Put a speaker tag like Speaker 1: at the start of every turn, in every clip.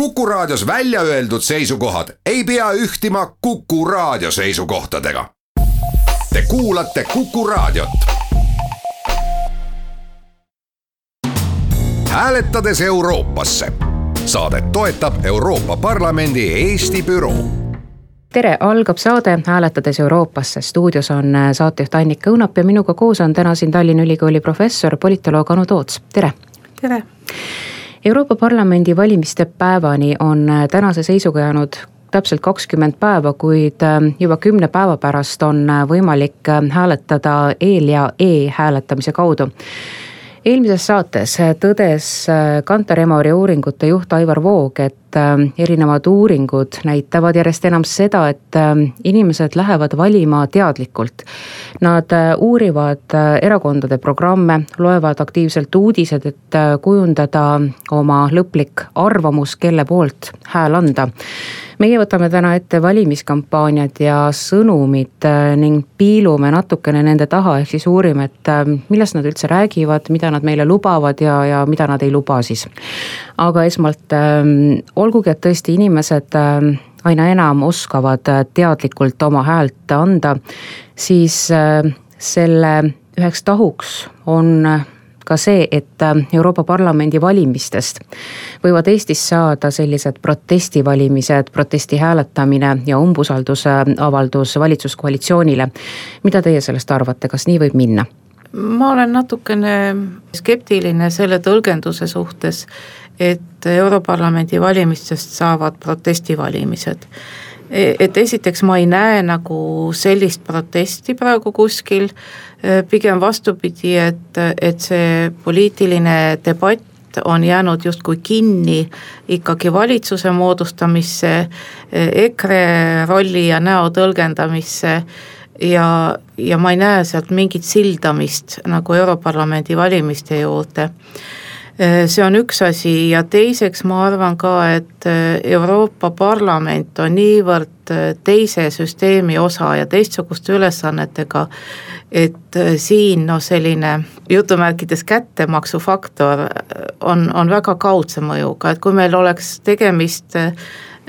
Speaker 1: Kuku Raadios välja öeldud seisukohad ei pea ühtima Kuku Raadio seisukohtadega. Te kuulate Kuku Raadiot. hääletades Euroopasse. saadet toetab Euroopa Parlamendi Eesti büroo
Speaker 2: tere, algab saade Hääletades Euroopasse. stuudios on saatejuht Annika Õunap ja minuga koos on täna siin Tallinna Ülikooli professor, politoloog Anu Toots, tere.
Speaker 3: tere
Speaker 2: Euroopa Parlamendi valimiste päevani on äh, tänase seisuga jäänud täpselt kakskümmend päeva, kuid äh, juba kümne päeva pärast on äh, võimalik hääletada eel- ja e-hääletamise kaudu. Eelmises saates tõdes Kantar Emori uuringute juht Aivar Voog, et erinevad uuringud näitavad järjest enam seda, et inimesed lähevad valima teadlikult. Nad uurivad erakondade programme, loevad aktiivselt uudised, et kujundada oma lõplik arvamus, kelle poolt hääl anda meie võtame täna ette valimiskampaaniad ja sõnumid äh, ning piilume natukene nende taha, ehk siis uurime, et äh, millest nad üldse räägivad, mida nad meile lubavad ja, ja mida nad ei luba siis. aga esmalt ähm, olgugi, et tõesti inimesed ähm, aina enam oskavad äh, teadlikult oma häält anda, siis selle üheks tahuks on ka see, et äh, Euroopa Parlamendi valimistest võivad Eestis saada sellised protestivalimised, protesti hääletamine ja umbusalduse avaldus valitsuskoalitsioonile. mida teie sellest arvate, kas nii võib minna?
Speaker 3: ma olen natukene skeptiline selle tõlgenduse suhtes, et Europarlamendi valimistest saavad protestivalimised. E, et esiteks ma ei näe nagu sellist protesti praegu kuskil, e, pigem vastupidi, et, et see poliitiline debatt on jäänud justkui kinni ikkagi valitsuse moodustamisse, e, EKRE rolli ja näo tõlgendamisse ja, ja ma ei näe sealt mingit sildamist nagu Europarlamendi valimiste juurde see on üks asi ja teiseks ma arvan ka, et äh, Euroopa Parlament on niivõrd äh, teise süsteemi osa ja teistsuguste ülesannetega, et siin noh, selline jutumärkides kättemaksufaktor on, on väga kaudse mõjuga, et kui meil oleks tegemist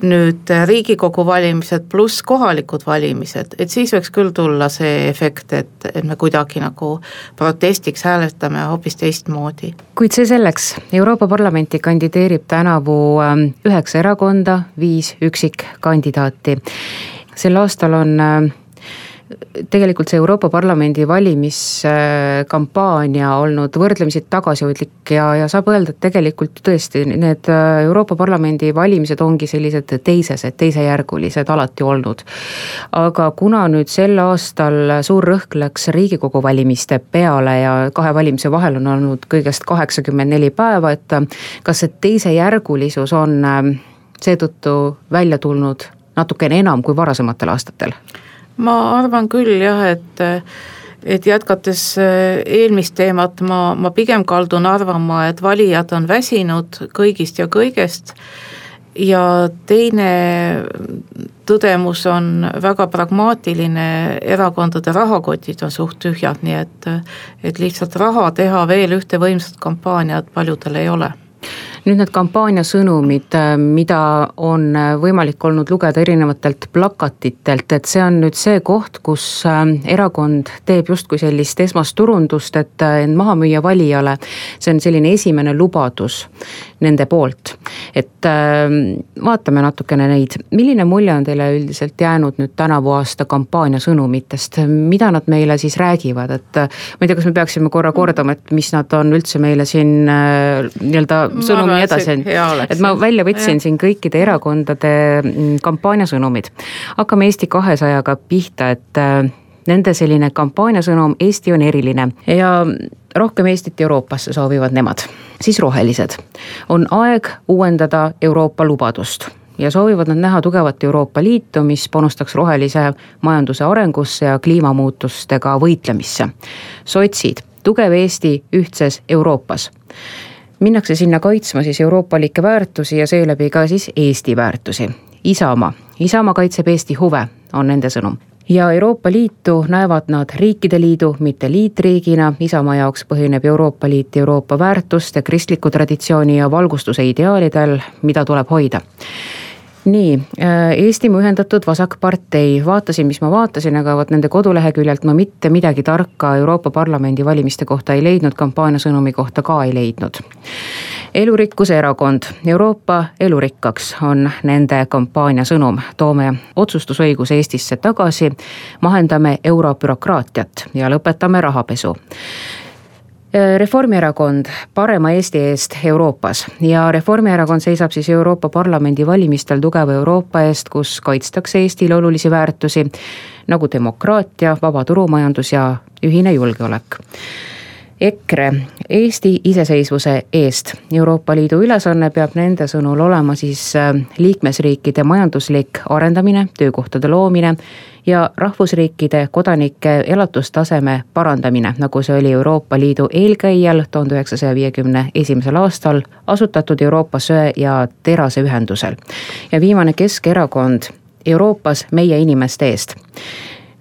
Speaker 3: nüüd riigikogu valimised pluss kohalikud valimised, et siis võiks küll tulla see efekt, et, et me kuidagi nagu protestiks hääletame hoopis teistmoodi.
Speaker 2: kuid see selleks, Euroopa Parlamenti kandideerib tänavu ähm, üheksa erakonda, viis üksikkandidaati. sel aastal on äh, tegelikult see Euroopa Parlamendi valimiskampaania olnud võrdlemisi tagasihoidlik ja, ja saab öelda, et tegelikult tõesti need äh, Euroopa Parlamendi valimised ongi sellised teisesed, teisejärgulised alati olnud. aga kuna nüüd sel aastal suur rõhk läks Riigikogu valimiste peale ja kahe valimise vahel on olnud kõigest kaheksakümmend neli päeva, et kas see teisejärgulisus on äh, seetõttu välja tulnud natukene enam kui varasematel aastatel?
Speaker 3: Ma arvan küll jah, et et jätkates eh, eelmist teemat, ma, ma pigem kaldun arvama, et valijad on väsinud kõigist ja kõigest. Ja teine tõdemus on väga pragmaatiline, erakondade rahakotid on suht tühjad, nii et et lihtsalt raha teha veel ühte võimsat kampaaniat paljudel ei ole
Speaker 2: nüüd need kampaania sõnumid, äh, mida on äh, võimalik olnud lugeda erinevatelt plakatitelt, et see on nüüd see koht, kus äh, erakond teeb justkui sellist esmast turundust, et end maha müüa valijale. see on selline esimene lubadus nende poolt. et vaatame natukene neid, milline mulje on teile üldiselt jäänud nüüd tänavu aasta kampaania sõnumitest, mida nad meile siis räägivad, et ma ei tea, kas me peaksime korra kordama, et mis nad on üldse meile siin nii-öelda sõnumi nii edasi, et ma välja võtsin ja. siin kõikide erakondade mm, kampaaniasõnumid. hakkame Eesti kahesajaga pihta, et äh, nende selline kampaaniasõnum, Eesti on eriline ja rohkem Eestit Euroopasse soovivad nemad. siis rohelised, on aeg uuendada Euroopa lubadust ja soovivad nad näha tugevat Euroopa Liitu, mis panustaks rohelise majanduse arengusse ja kliimamuutustega võitlemisse. sotsid, tugev Eesti ühtses Euroopas minnakse sinna kaitsma siis euroopalikke väärtusi ja seeläbi ka siis Eesti väärtusi. Isamaa, Isamaa kaitseb Eesti huve, on nende sõnum. ja Euroopa Liitu näevad nad riikide liidu, mitte liitriigina, Isamaa jaoks põhineb Euroopa Liit Euroopa väärtuste, kristliku traditsiooni ja valgustuse ideaalidel, mida tuleb hoida nii, äh, Eestimaa Ühendatud Vasakpartei, vaatasin, mis ma vaatasin, aga vot nende koduleheküljelt ma mitte midagi tarka Euroopa Parlamendi valimiste kohta ei leidnud, kampaaniasõnumi kohta ka ei leidnud. elurikkuse erakond, Euroopa elurikkaks on nende kampaania sõnum, toome otsustusõiguse Eestisse tagasi, mahendame eurobürokraatiat ja lõpetame rahapesu Reformierakond parema Eesti eest Euroopas ja Reformierakond seisab siis Euroopa Parlamendi valimistel tugeva Euroopa eest, kus kaitstakse Eestile olulisi väärtusi nagu demokraatia, vaba turumajandus ja ühine julgeolek. EKRE Eesti iseseisvuse eest. Euroopa Liidu ülesanne peab nende sõnul olema siis äh, liikmesriikide majanduslik arendamine, töökohtade loomine ja rahvusriikide kodanike elatustaseme parandamine, nagu see oli Euroopa Liidu eelkäijal tuhande üheksasaja viiekümne esimesel aastal asutatud Euroopa Söe- ja Teraseühendusel. ja viimane Keskerakond Euroopas meie inimeste eest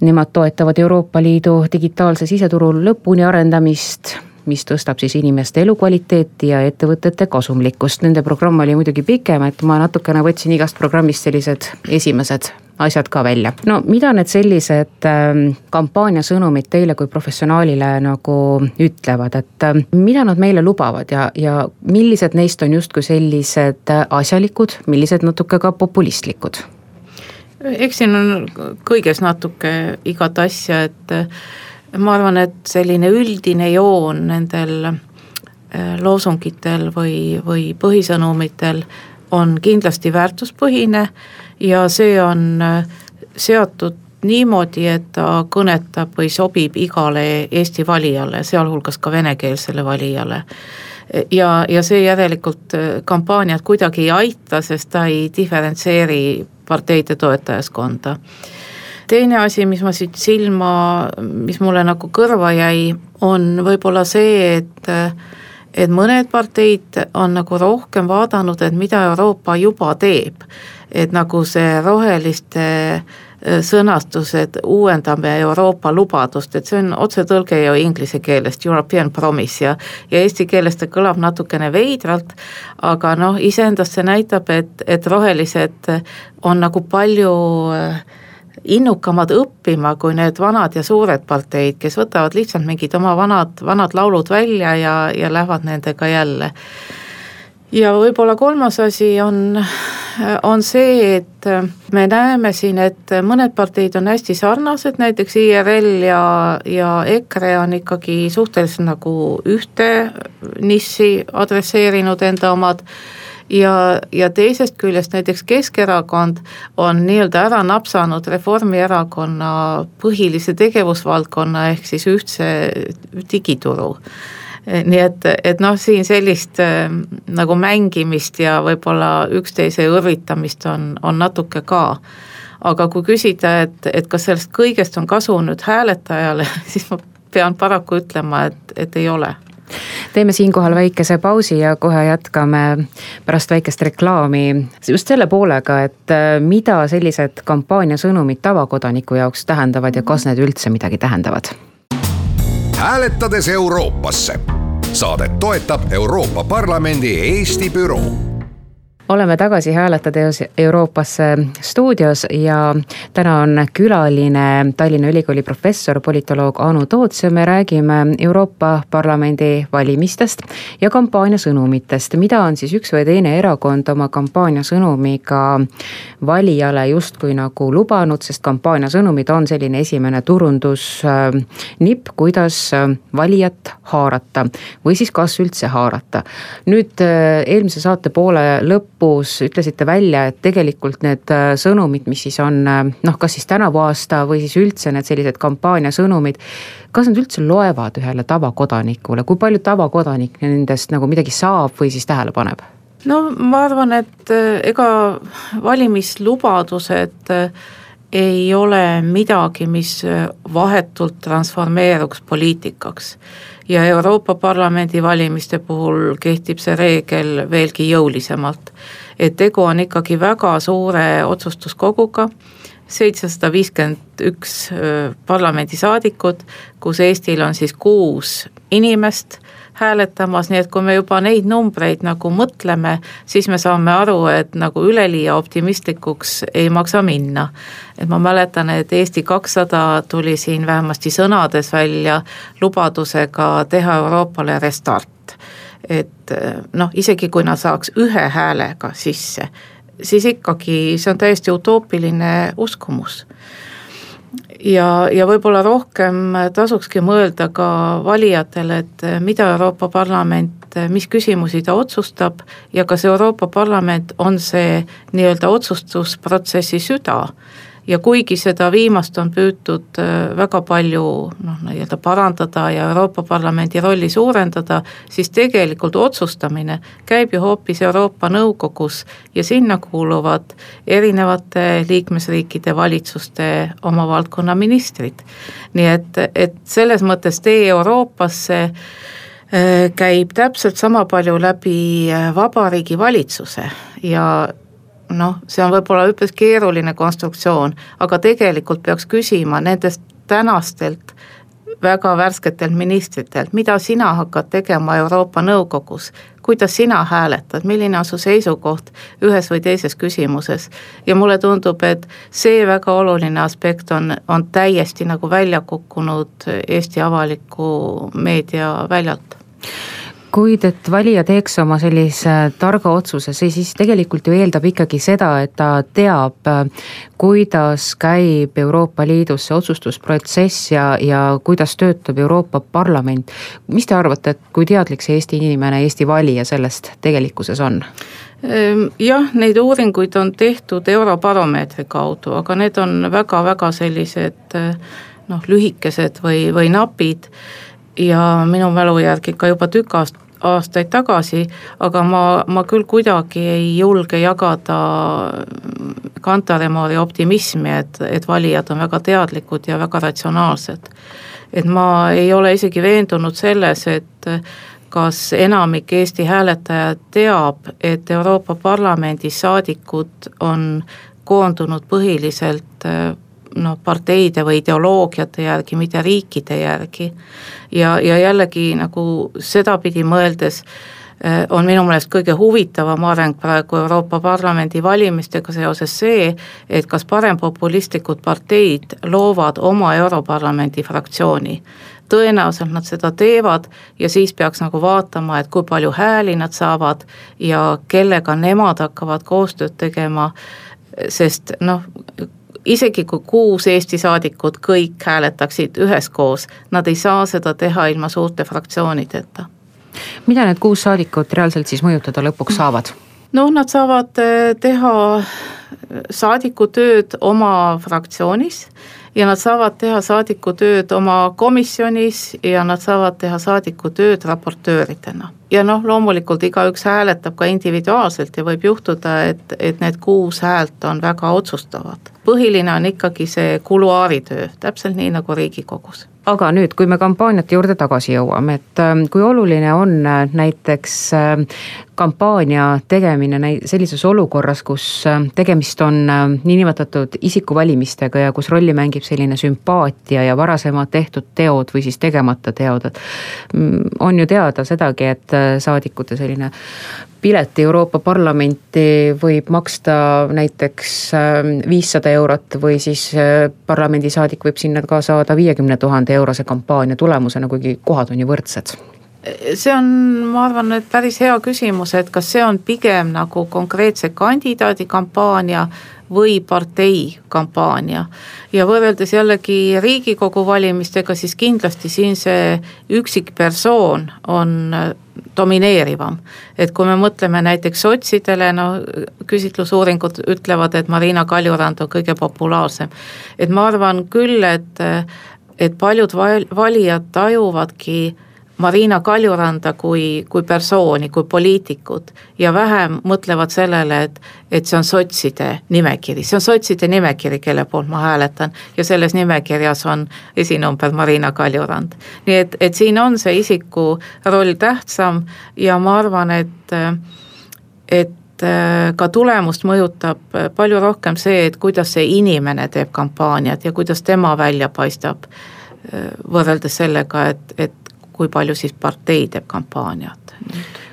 Speaker 2: Nemad toetavad Euroopa Liidu digitaalse siseturu lõpuni arendamist, mis tõstab siis inimeste elukvaliteeti ja ettevõtete kasumlikkust. Nende programm oli muidugi pikem, et ma natukene võtsin igast programmist sellised esimesed asjad ka välja. no mida need sellised äh, kampaania sõnumid teile kui professionaalile nagu ütlevad, et äh, mida nad meile lubavad ja, ja millised neist on justkui sellised asjalikud, millised natuke ka populistlikud?
Speaker 3: Eks siin on kõiges natuke igat asja, et ma arvan, et selline üldine joon nendel äh, loosungitel või, või põhisõnumitel on kindlasti väärtuspõhine ja see on äh, seatud niimoodi, et ta kõnetab või sobib igale Eesti valijale, sealhulgas ka venekeelsele valijale. ja, ja see järelikult äh, kampaaniat kuidagi ei aita, sest ta ei diferentseeri parteide toetajaskonda teine asi, mis ma siit silma, mis mulle nagu kõrva jäi, on võib-olla see, et et mõned parteid on nagu rohkem vaadanud, et mida Euroopa juba teeb. et nagu see roheliste äh, sõnastus, et uuendame Euroopa lubadust, et see on otsetõlge ju inglise keelest, European promise ja ja eesti keeles ta kõlab natukene veidralt, aga noh, iseendast see näitab, et, et rohelised on nagu palju innukamad õppima kui need vanad ja suured parteid, kes võtavad lihtsalt mingid oma vanad, vanad laulud välja ja, ja lähevad nendega jälle. Ja võib-olla kolmas asi on, on see, et me näeme siin, et mõned parteid on hästi sarnased, näiteks IRL ja, ja EKRE on ikkagi suhteliselt nagu ühte nissi adresseerinud enda omad. Ja, ja teisest küljest näiteks Keskerakond on nii-öelda ära napsanud Reformierakonna põhilise tegevusvaldkonna ehk siis ühtse digituru nii et, et noh, siin sellist äh, nagu mängimist ja võib-olla üksteise õrritamist on, on natuke ka. aga kui küsida, et, et kas sellest kõigest on kasu nüüd hääletajale, siis ma pean paraku ütlema, et, et ei ole
Speaker 2: teeme siinkohal väikese pausi ja kohe jätkame pärast väikest reklaami just selle poolega, et äh, mida sellised kampaania sõnumid tavakodaniku jaoks tähendavad ja kas need üldse midagi tähendavad.
Speaker 1: hääletades Euroopasse saadet toetab Euroopa Parlamendi Eesti büroo
Speaker 2: oleme tagasi Hääletades Euroopasse stuudios ja täna on külaline Tallinna Ülikooli professor, politoloog Anu Toots ja me räägime Euroopa Parlamendi valimistest ja kampaania sõnumitest, mida on siis üks või teine erakond oma kampaania sõnumiga valijale justkui nagu lubanud, sest kampaania sõnumid on selline esimene turundusnipp, kuidas valijat haarata või siis kas üldse haarata. nüüd eelmise saate poole lõpp lõpus ütlesite välja, et tegelikult need äh, sõnumid, mis siis on äh, noh, kas siis tänavu aasta või siis üldse need sellised kampaania sõnumid. kas nad üldse loevad ühele tavakodanikule, kui palju tavakodanik nendest nagu midagi saab või siis tähele paneb?
Speaker 3: no ma arvan, et äh, ega valimislubadused ei ole midagi, mis vahetult transformeeruks poliitikaks ja Euroopa Parlamendi valimiste puhul kehtib see reegel veelgi jõulisemalt. et tegu on ikkagi väga suure otsustuskoguga, seitsesada viiskümmend üks parlamendisaadikut, kus Eestil on siis kuus inimest hääletamas, nii et kui me juba neid numbreid nagu mõtleme, siis me saame aru, et nagu üleliia optimistlikuks ei maksa minna. et ma mäletan, et Eesti kakssada tuli siin vähemasti sõnades välja lubadusega teha Euroopale restart. et noh, isegi kui nad saaks ühe häälega sisse, siis ikkagi see on täiesti utoopiline uskumus ja, ja võib-olla rohkem tasukski mõelda ka valijatele, et mida Euroopa Parlament, mis küsimusi ta otsustab ja kas Euroopa Parlament on see nii-öelda otsustusprotsessi süda ja kuigi seda viimast on püütud äh, väga palju noh, nii-öelda parandada ja Euroopa Parlamendi rolli suurendada, siis tegelikult otsustamine käib ju hoopis Euroopa Nõukogus ja sinna kuuluvad erinevate liikmesriikide valitsuste oma valdkonna ministrid. nii et, et selles mõttes tee Euroopasse äh, käib täpselt sama palju läbi äh, vabariigi valitsuse ja noh, see on võib-olla üpris keeruline konstruktsioon, aga tegelikult peaks küsima nendest tänastelt väga värsketelt ministritelt, mida sina hakkad tegema Euroopa Nõukogus, kuidas sina hääletad, milline on su seisukoht ühes või teises küsimuses. ja mulle tundub, et see väga oluline aspekt on, on täiesti nagu välja kukkunud Eesti avaliku meedia väljalt
Speaker 2: kuid et valija teeks oma sellise targa otsuse, see siis tegelikult ju eeldab ikkagi seda, et ta teab, kuidas käib Euroopa Liidus see otsustusprotsess ja, ja kuidas töötab Euroopa Parlament. mis te arvate, et kui teadlik see Eesti inimene, Eesti valija sellest tegelikkuses on?
Speaker 3: Ehm, jah, neid uuringuid on tehtud Eurobaromeetri kaudu, aga need on väga-väga sellised noh, lühikesed või, või napid ja minu mälu järgi ka juba tükk aastat aastaid tagasi, aga ma, ma küll kuidagi ei julge jagada Kantaremaari optimismi, et, et valijad on väga teadlikud ja väga ratsionaalsed. et ma ei ole isegi veendunud selles, et kas enamik Eesti hääletajaid teab, et Euroopa Parlamendi saadikud on koondunud põhiliselt noh, parteide või ideoloogiate järgi, mitte riikide järgi. ja, ja jällegi nagu sedapidi mõeldes eh, on minu meelest kõige huvitavam areng praegu Euroopa Parlamendi valimistega seoses see, et kas parempopulistlikud parteid loovad oma Europarlamendi fraktsiooni tõenäoliselt nad seda teevad ja siis peaks nagu vaatama, et kui palju hääli nad saavad ja kellega nemad hakkavad koostööd tegema, sest noh, isegi kui kuus Eesti saadikut kõik hääletaksid üheskoos, nad ei saa seda teha ilma suurte fraktsioonideta.
Speaker 2: mida need kuus saadikut reaalselt siis mõjutada lõpuks saavad?
Speaker 3: noh, nad saavad eh, teha saadikutööd oma fraktsioonis ja nad saavad teha saadikutööd oma komisjonis ja nad saavad teha saadikutööd raportööridena ja noh, loomulikult igaüks hääletab ka individuaalselt ja võib juhtuda, et, et need kuus häält on väga otsustavad. põhiline on ikkagi see kuluaaritöö, täpselt nii nagu Riigikogus
Speaker 2: aga nüüd, kui me kampaaniate juurde tagasi jõuame, et ähm, kui oluline on äh, näiteks ähm, kampaania tegemine sellises olukorras, kus ähm, tegemist on niinimetatud isikuvalimistega ja kus rolli mängib selline sümpaatia ja varasemad tehtud teod või siis tegemata teod, et mm, on ju teada sedagi, et äh, saadikute selline pileti Euroopa Parlamenti võib maksta näiteks ähm, viissada eurot või siis äh, parlamendisaadik võib sinna ka saada viiekümne tuhande eurose kampaania tulemusena, kuigi kohad on ju võrdsed
Speaker 3: see on, ma arvan, et päris hea küsimus, et kas see on pigem nagu konkreetse kandidaadi kampaania või partei kampaania. ja võrreldes jällegi Riigikogu valimistega, siis kindlasti siin see üksikpersoon on domineerivam. et kui me mõtleme näiteks sotsidele, no küsitlusuuringud ütlevad, et Marina Kaljurand on kõige populaarsem. et ma arvan küll, et, et paljud valijad tajuvadki Marina Kaljuranda kui, kui persooni, kui poliitikut ja vähem mõtlevad sellele, et, et see on sotside nimekiri, see on sotside nimekiri, kelle poolt ma hääletan ja selles nimekirjas on esinumber Marina Kaljurand. nii et, et siin on see isiku roll tähtsam ja ma arvan, et, et ka tulemust mõjutab palju rohkem see, et kuidas see inimene teeb kampaaniat ja kuidas tema välja paistab võrreldes sellega, et, et kui palju siis partei teeb kampaaniat.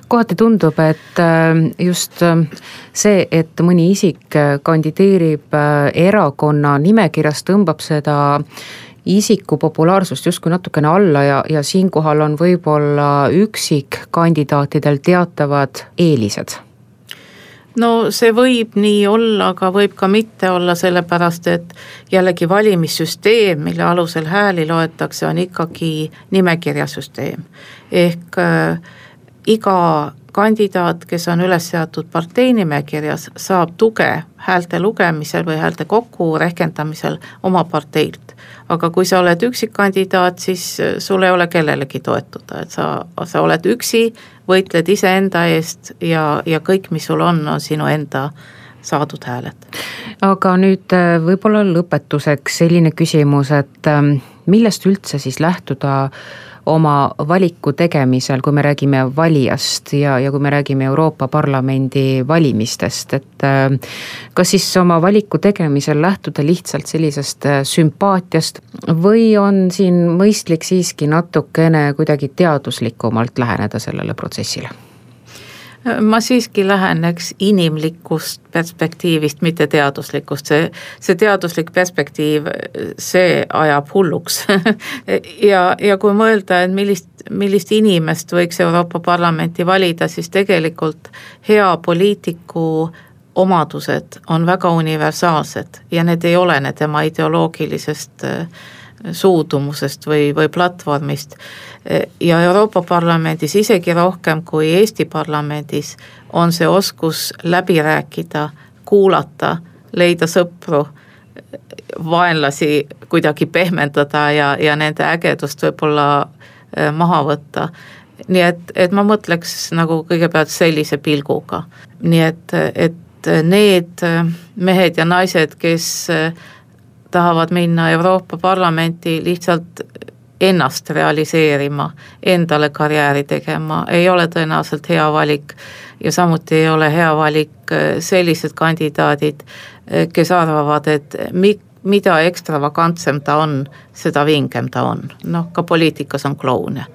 Speaker 2: kohati tundub, et äh, just äh, see, et mõni isik äh, kandideerib erakonna nimekirjas, tõmbab seda isiku populaarsust justkui natukene alla ja, ja siinkohal on võib-olla üksikkandidaatidel teatavad eelised
Speaker 3: no see võib nii olla, aga võib ka mitte olla, sellepärast et jällegi valimissüsteem, mille alusel hääli loetakse, on ikkagi nimekirjasüsteem. ehk äh, iga kandidaat, kes on üles seatud partei nimekirjas, saab tuge häälte lugemisel või häälte kokku rehkendamisel oma parteilt. Aga kui sa oled üksikkandidaat, siis sul ei ole kellelegi toetuda, et sa, sa oled üksi võitled iseenda eest ja, ja kõik, mis sul on, on sinu enda saadud hääled.
Speaker 2: aga nüüd äh, võib-olla lõpetuseks selline küsimus, et ähm, millest üldse siis lähtuda oma valiku tegemisel, kui me räägime valijast ja, ja kui me räägime Euroopa Parlamendi valimistest, et äh, kas siis oma valiku tegemisel lähtuda lihtsalt sellisest äh, sümpaatiast või on siin mõistlik siiski natukene kuidagi teaduslikumalt läheneda sellele protsessile?
Speaker 3: Ma siiski läheneks inimlikust perspektiivist, mitte teaduslikust, see, see teaduslik perspektiiv, see ajab hulluks. Ja, ja kui mõelda, et millist, millist inimest võiks Euroopa Parlamenti valida, siis tegelikult hea poliitiku omadused on väga universaalsed ja need ei olene tema ideoloogilisest äh, suudumusest või, või platvormist. ja Euroopa Parlamendis isegi rohkem kui Eesti parlamendis on see oskus läbi rääkida, kuulata, leida sõpru, vaenlasi kuidagi pehmendada ja, ja nende ägedust võib-olla äh, maha võtta. nii et, et ma mõtleks nagu kõigepealt sellise pilguga, nii et, et need mehed ja naised, kes tahavad minna Euroopa Parlamenti lihtsalt ennast realiseerima, endale karjääri tegema, ei ole tõenäoliselt hea valik. ja samuti ei ole hea valik äh, sellised kandidaadid, äh, kes arvavad, et mi-, mida ekstravagantsem ta on, seda vingem ta on, noh ka poliitikas on kloune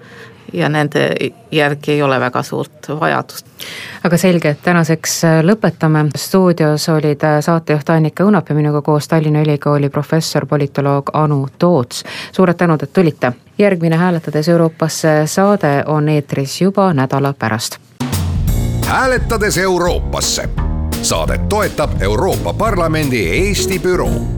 Speaker 3: ja nende järgi ei ole väga suurt vajadust.
Speaker 2: aga selge, et tänaseks äh, lõpetame, stuudios olid äh, saatejuht Annika Õunap ja minuga koos Tallinna Ülikooli professor, politoloog Anu Toots. suured tänud, et tulite. järgmine Hääletades Euroopasse saade on eetris juba nädala pärast.
Speaker 1: hääletades Euroopasse saadet toetab Euroopa Parlamendi Eesti büroo